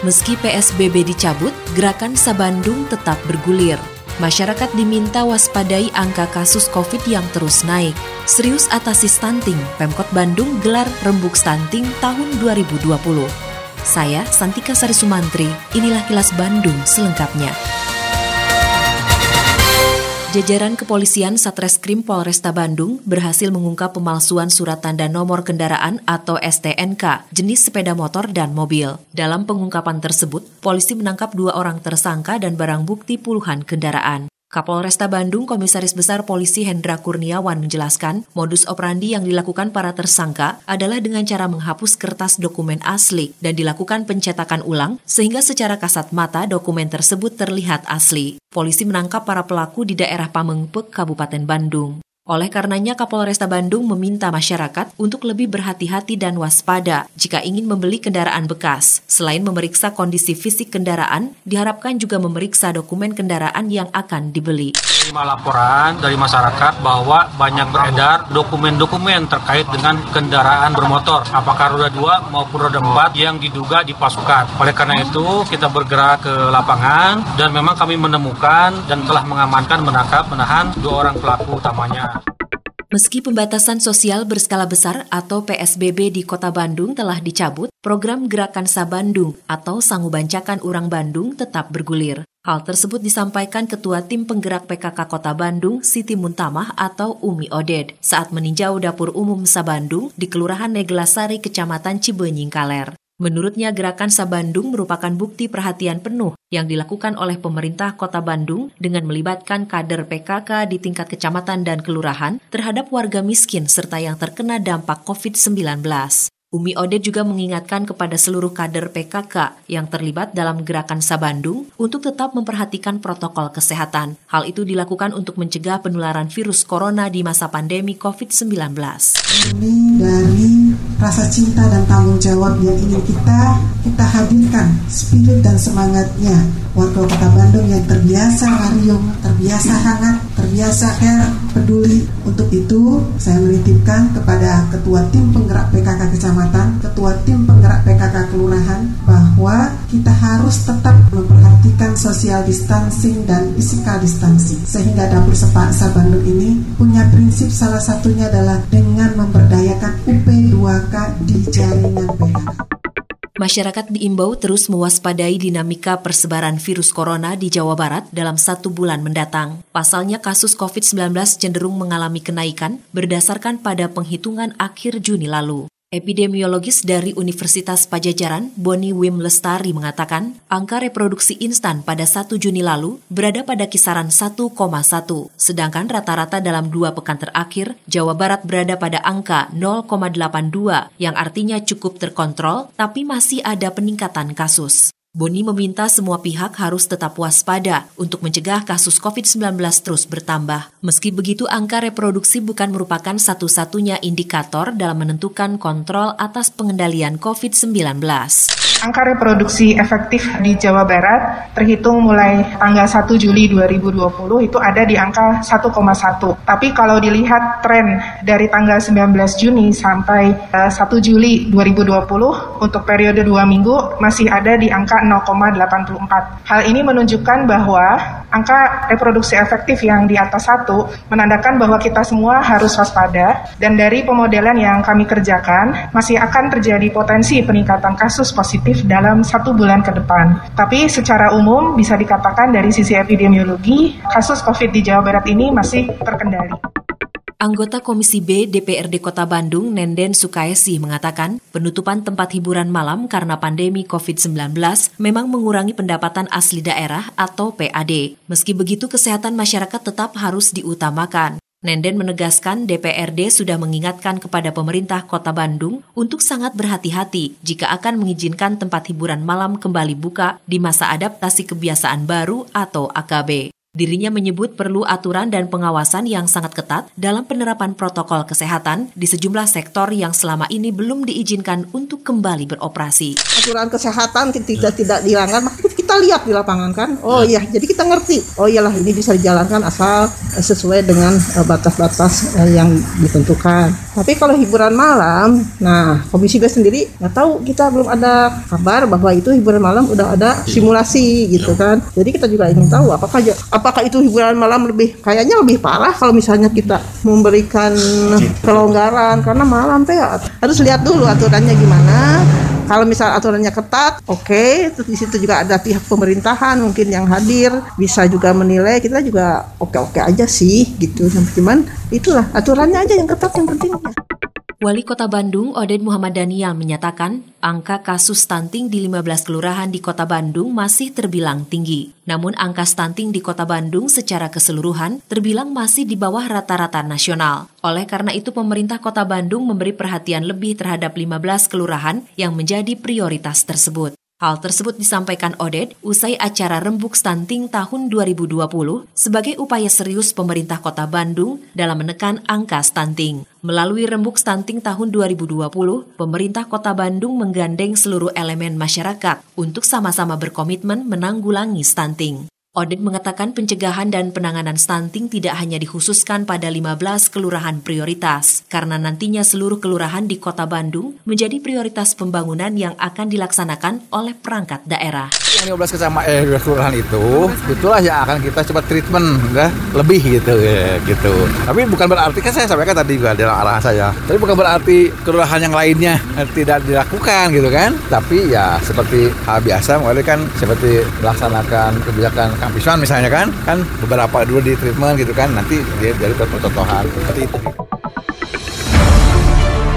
Meski PSBB dicabut, gerakan Sabandung tetap bergulir. Masyarakat diminta waspadai angka kasus COVID yang terus naik. Serius atasi stunting, Pemkot Bandung gelar rembuk stunting tahun 2020. Saya Santika Sari Sumantri, inilah kilas Bandung selengkapnya. Jajaran Kepolisian Satreskrim Polresta Bandung berhasil mengungkap pemalsuan surat tanda nomor kendaraan atau STNK jenis sepeda motor dan mobil. Dalam pengungkapan tersebut, polisi menangkap dua orang tersangka dan barang bukti puluhan kendaraan. Kapolresta Bandung Komisaris Besar Polisi Hendra Kurniawan menjelaskan, modus operandi yang dilakukan para tersangka adalah dengan cara menghapus kertas dokumen asli dan dilakukan pencetakan ulang sehingga secara kasat mata dokumen tersebut terlihat asli. Polisi menangkap para pelaku di daerah Pamengpek, Kabupaten Bandung. Oleh karenanya Kapolresta Bandung meminta masyarakat untuk lebih berhati-hati dan waspada jika ingin membeli kendaraan bekas. Selain memeriksa kondisi fisik kendaraan, diharapkan juga memeriksa dokumen kendaraan yang akan dibeli. Terima laporan dari masyarakat bahwa banyak beredar dokumen-dokumen terkait dengan kendaraan bermotor, apakah roda 2 maupun roda 4 yang diduga dipasukan. Oleh karena itu, kita bergerak ke lapangan dan memang kami menemukan dan telah mengamankan, menangkap, menahan dua orang pelaku utamanya. Meski pembatasan sosial berskala besar atau PSBB di Kota Bandung telah dicabut, program Gerakan Sabandung atau Sangubancakan Urang Bandung tetap bergulir. Hal tersebut disampaikan Ketua Tim Penggerak PKK Kota Bandung, Siti Muntamah atau Umi Oded, saat meninjau dapur umum Sabandung di Kelurahan Neglasari, Kecamatan Cibenying Kaler. Menurutnya gerakan Sabandung merupakan bukti perhatian penuh yang dilakukan oleh pemerintah kota Bandung dengan melibatkan kader PKK di tingkat kecamatan dan kelurahan terhadap warga miskin serta yang terkena dampak COVID-19. Umi Ode juga mengingatkan kepada seluruh kader PKK yang terlibat dalam gerakan Sabandung untuk tetap memperhatikan protokol kesehatan. Hal itu dilakukan untuk mencegah penularan virus corona di masa pandemi COVID-19. Ini dari rasa cinta dan tanggung jawab yang ingin kita kita hadirkan spirit dan semangatnya warga kota Bandung yang terbiasa ngariung, terbiasa hangat, terbiasa care, peduli. Untuk itu saya menitipkan kepada ketua tim social distancing dan physical distancing sehingga dapur sepaksa Bandung ini punya prinsip salah satunya adalah dengan memberdayakan UP2K di jaringan PKK. Masyarakat diimbau terus mewaspadai dinamika persebaran virus corona di Jawa Barat dalam satu bulan mendatang. Pasalnya kasus COVID-19 cenderung mengalami kenaikan berdasarkan pada penghitungan akhir Juni lalu. Epidemiologis dari Universitas Pajajaran, Boni Wim Lestari mengatakan, angka reproduksi instan pada 1 Juni lalu berada pada kisaran 1,1, sedangkan rata-rata dalam dua pekan terakhir, Jawa Barat berada pada angka 0,82, yang artinya cukup terkontrol, tapi masih ada peningkatan kasus. Boni meminta semua pihak harus tetap waspada untuk mencegah kasus COVID-19 terus bertambah. Meski begitu, angka reproduksi bukan merupakan satu-satunya indikator dalam menentukan kontrol atas pengendalian COVID-19. Angka reproduksi efektif di Jawa Barat terhitung mulai tanggal 1 Juli 2020 itu ada di angka 1,1. Tapi kalau dilihat tren dari tanggal 19 Juni sampai 1 eh, Juli 2020 untuk periode 2 minggu masih ada di angka 0,84. Hal ini menunjukkan bahwa angka reproduksi efektif yang di atas satu menandakan bahwa kita semua harus waspada dan dari pemodelan yang kami kerjakan masih akan terjadi potensi peningkatan kasus positif positif dalam satu bulan ke depan. Tapi secara umum bisa dikatakan dari sisi epidemiologi, kasus COVID di Jawa Barat ini masih terkendali. Anggota Komisi B DPRD Kota Bandung, Nenden Sukaesi, mengatakan penutupan tempat hiburan malam karena pandemi COVID-19 memang mengurangi pendapatan asli daerah atau PAD. Meski begitu, kesehatan masyarakat tetap harus diutamakan. Nenden menegaskan DPRD sudah mengingatkan kepada pemerintah Kota Bandung untuk sangat berhati-hati jika akan mengizinkan tempat hiburan malam kembali buka di masa adaptasi kebiasaan baru atau AKB. Dirinya menyebut perlu aturan dan pengawasan yang sangat ketat dalam penerapan protokol kesehatan di sejumlah sektor yang selama ini belum diizinkan untuk kembali beroperasi. Aturan kesehatan tidak tidak dilanggar, kita lihat di lapangan kan. Oh iya, jadi kita ngerti. Oh iyalah ini bisa dijalankan asal eh, sesuai dengan eh, batas-batas uh, yang ditentukan. Tapi kalau hiburan malam, nah Komisi B sendiri nggak tahu kita belum ada kabar bahwa itu hiburan malam udah ada simulasi gitu kan. Jadi kita juga ingin tahu apakah apakah itu hiburan malam lebih kayaknya lebih parah kalau misalnya kita memberikan kelonggaran karena malam teh harus lihat dulu aturannya gimana kalau misal aturannya ketat oke. Okay. di situ juga ada pihak pemerintahan mungkin yang hadir. Bisa juga menilai. Kita juga oke oke aja sih gitu. Cuman itulah aturannya aja yang ketat yang penting Wali Kota Bandung, Oded Muhammad Daniel, menyatakan angka kasus stunting di 15 kelurahan di Kota Bandung masih terbilang tinggi. Namun angka stunting di Kota Bandung secara keseluruhan terbilang masih di bawah rata-rata nasional. Oleh karena itu pemerintah Kota Bandung memberi perhatian lebih terhadap 15 kelurahan yang menjadi prioritas tersebut. Hal tersebut disampaikan Oded usai acara Rembuk Stunting tahun 2020 sebagai upaya serius pemerintah kota Bandung dalam menekan angka stunting. Melalui Rembuk Stunting tahun 2020, pemerintah kota Bandung menggandeng seluruh elemen masyarakat untuk sama-sama berkomitmen menanggulangi stunting. Odin mengatakan pencegahan dan penanganan stunting tidak hanya dikhususkan pada 15 kelurahan prioritas, karena nantinya seluruh kelurahan di kota Bandung menjadi prioritas pembangunan yang akan dilaksanakan oleh perangkat daerah. Yang 15 kecamatan eh, kelurahan itu, itulah yang akan kita coba treatment, enggak lebih gitu, ya, gitu. Tapi bukan berarti kan saya sampaikan tadi juga dalam arahan saya. Tapi bukan berarti kelurahan yang lainnya tidak dilakukan gitu kan. Tapi ya seperti hal biasa, mulai kan seperti melaksanakan kebijakan kampisan misalnya kan kan beberapa dulu di treatment gitu kan nanti dia dari percontohan seperti itu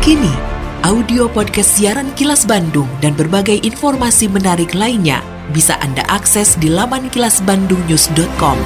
kini audio podcast siaran Kilas Bandung dan berbagai informasi menarik lainnya bisa Anda akses di laman kilasbandungnews.com.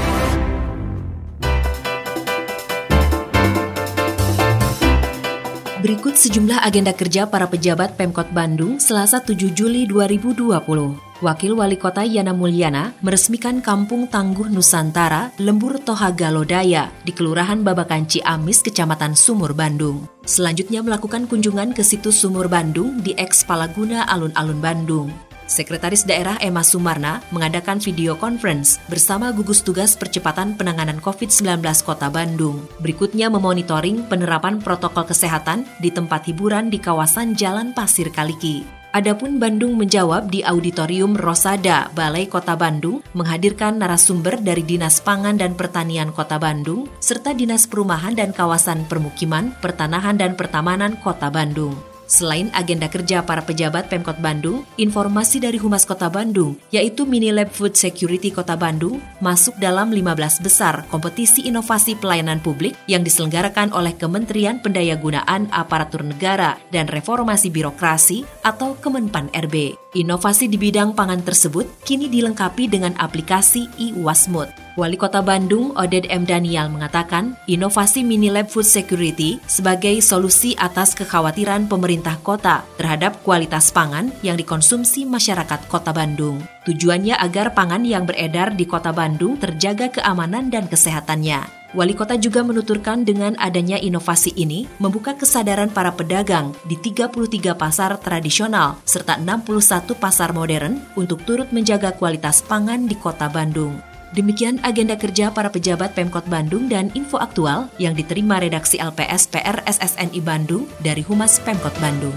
Berikut sejumlah agenda kerja para pejabat Pemkot Bandung Selasa 7 Juli 2020. Wakil Wali Kota Yana Mulyana meresmikan Kampung Tangguh Nusantara Lembur Tohaga Lodaya di Kelurahan Babakan Ciamis, Kecamatan Sumur, Bandung. Selanjutnya melakukan kunjungan ke situs Sumur Bandung di Eks Palaguna Alun-Alun Bandung. Sekretaris Daerah Emma Sumarna mengadakan video conference bersama gugus tugas percepatan penanganan COVID-19 Kota Bandung. Berikutnya memonitoring penerapan protokol kesehatan di tempat hiburan di kawasan Jalan Pasir Kaliki. Adapun Bandung menjawab di Auditorium Rosada, Balai Kota Bandung, menghadirkan narasumber dari Dinas Pangan dan Pertanian Kota Bandung, serta Dinas Perumahan dan Kawasan Permukiman, Pertanahan dan Pertamanan Kota Bandung. Selain agenda kerja para pejabat Pemkot Bandung, informasi dari Humas Kota Bandung, yaitu Mini Lab Food Security Kota Bandung, masuk dalam 15 besar kompetisi inovasi pelayanan publik yang diselenggarakan oleh Kementerian Pendayagunaan Aparatur Negara dan Reformasi Birokrasi atau Kemenpan RB. Inovasi di bidang pangan tersebut kini dilengkapi dengan aplikasi e-Wasmut. Wali Kota Bandung, Oded M. Daniel mengatakan, inovasi mini lab food security sebagai solusi atas kekhawatiran pemerintah kota terhadap kualitas pangan yang dikonsumsi masyarakat Kota Bandung. Tujuannya agar pangan yang beredar di Kota Bandung terjaga keamanan dan kesehatannya. Wali kota juga menuturkan dengan adanya inovasi ini membuka kesadaran para pedagang di 33 pasar tradisional serta 61 pasar modern untuk turut menjaga kualitas pangan di kota Bandung. Demikian agenda kerja para pejabat Pemkot Bandung dan info aktual yang diterima redaksi LPS PR SSNI Bandung dari Humas Pemkot Bandung.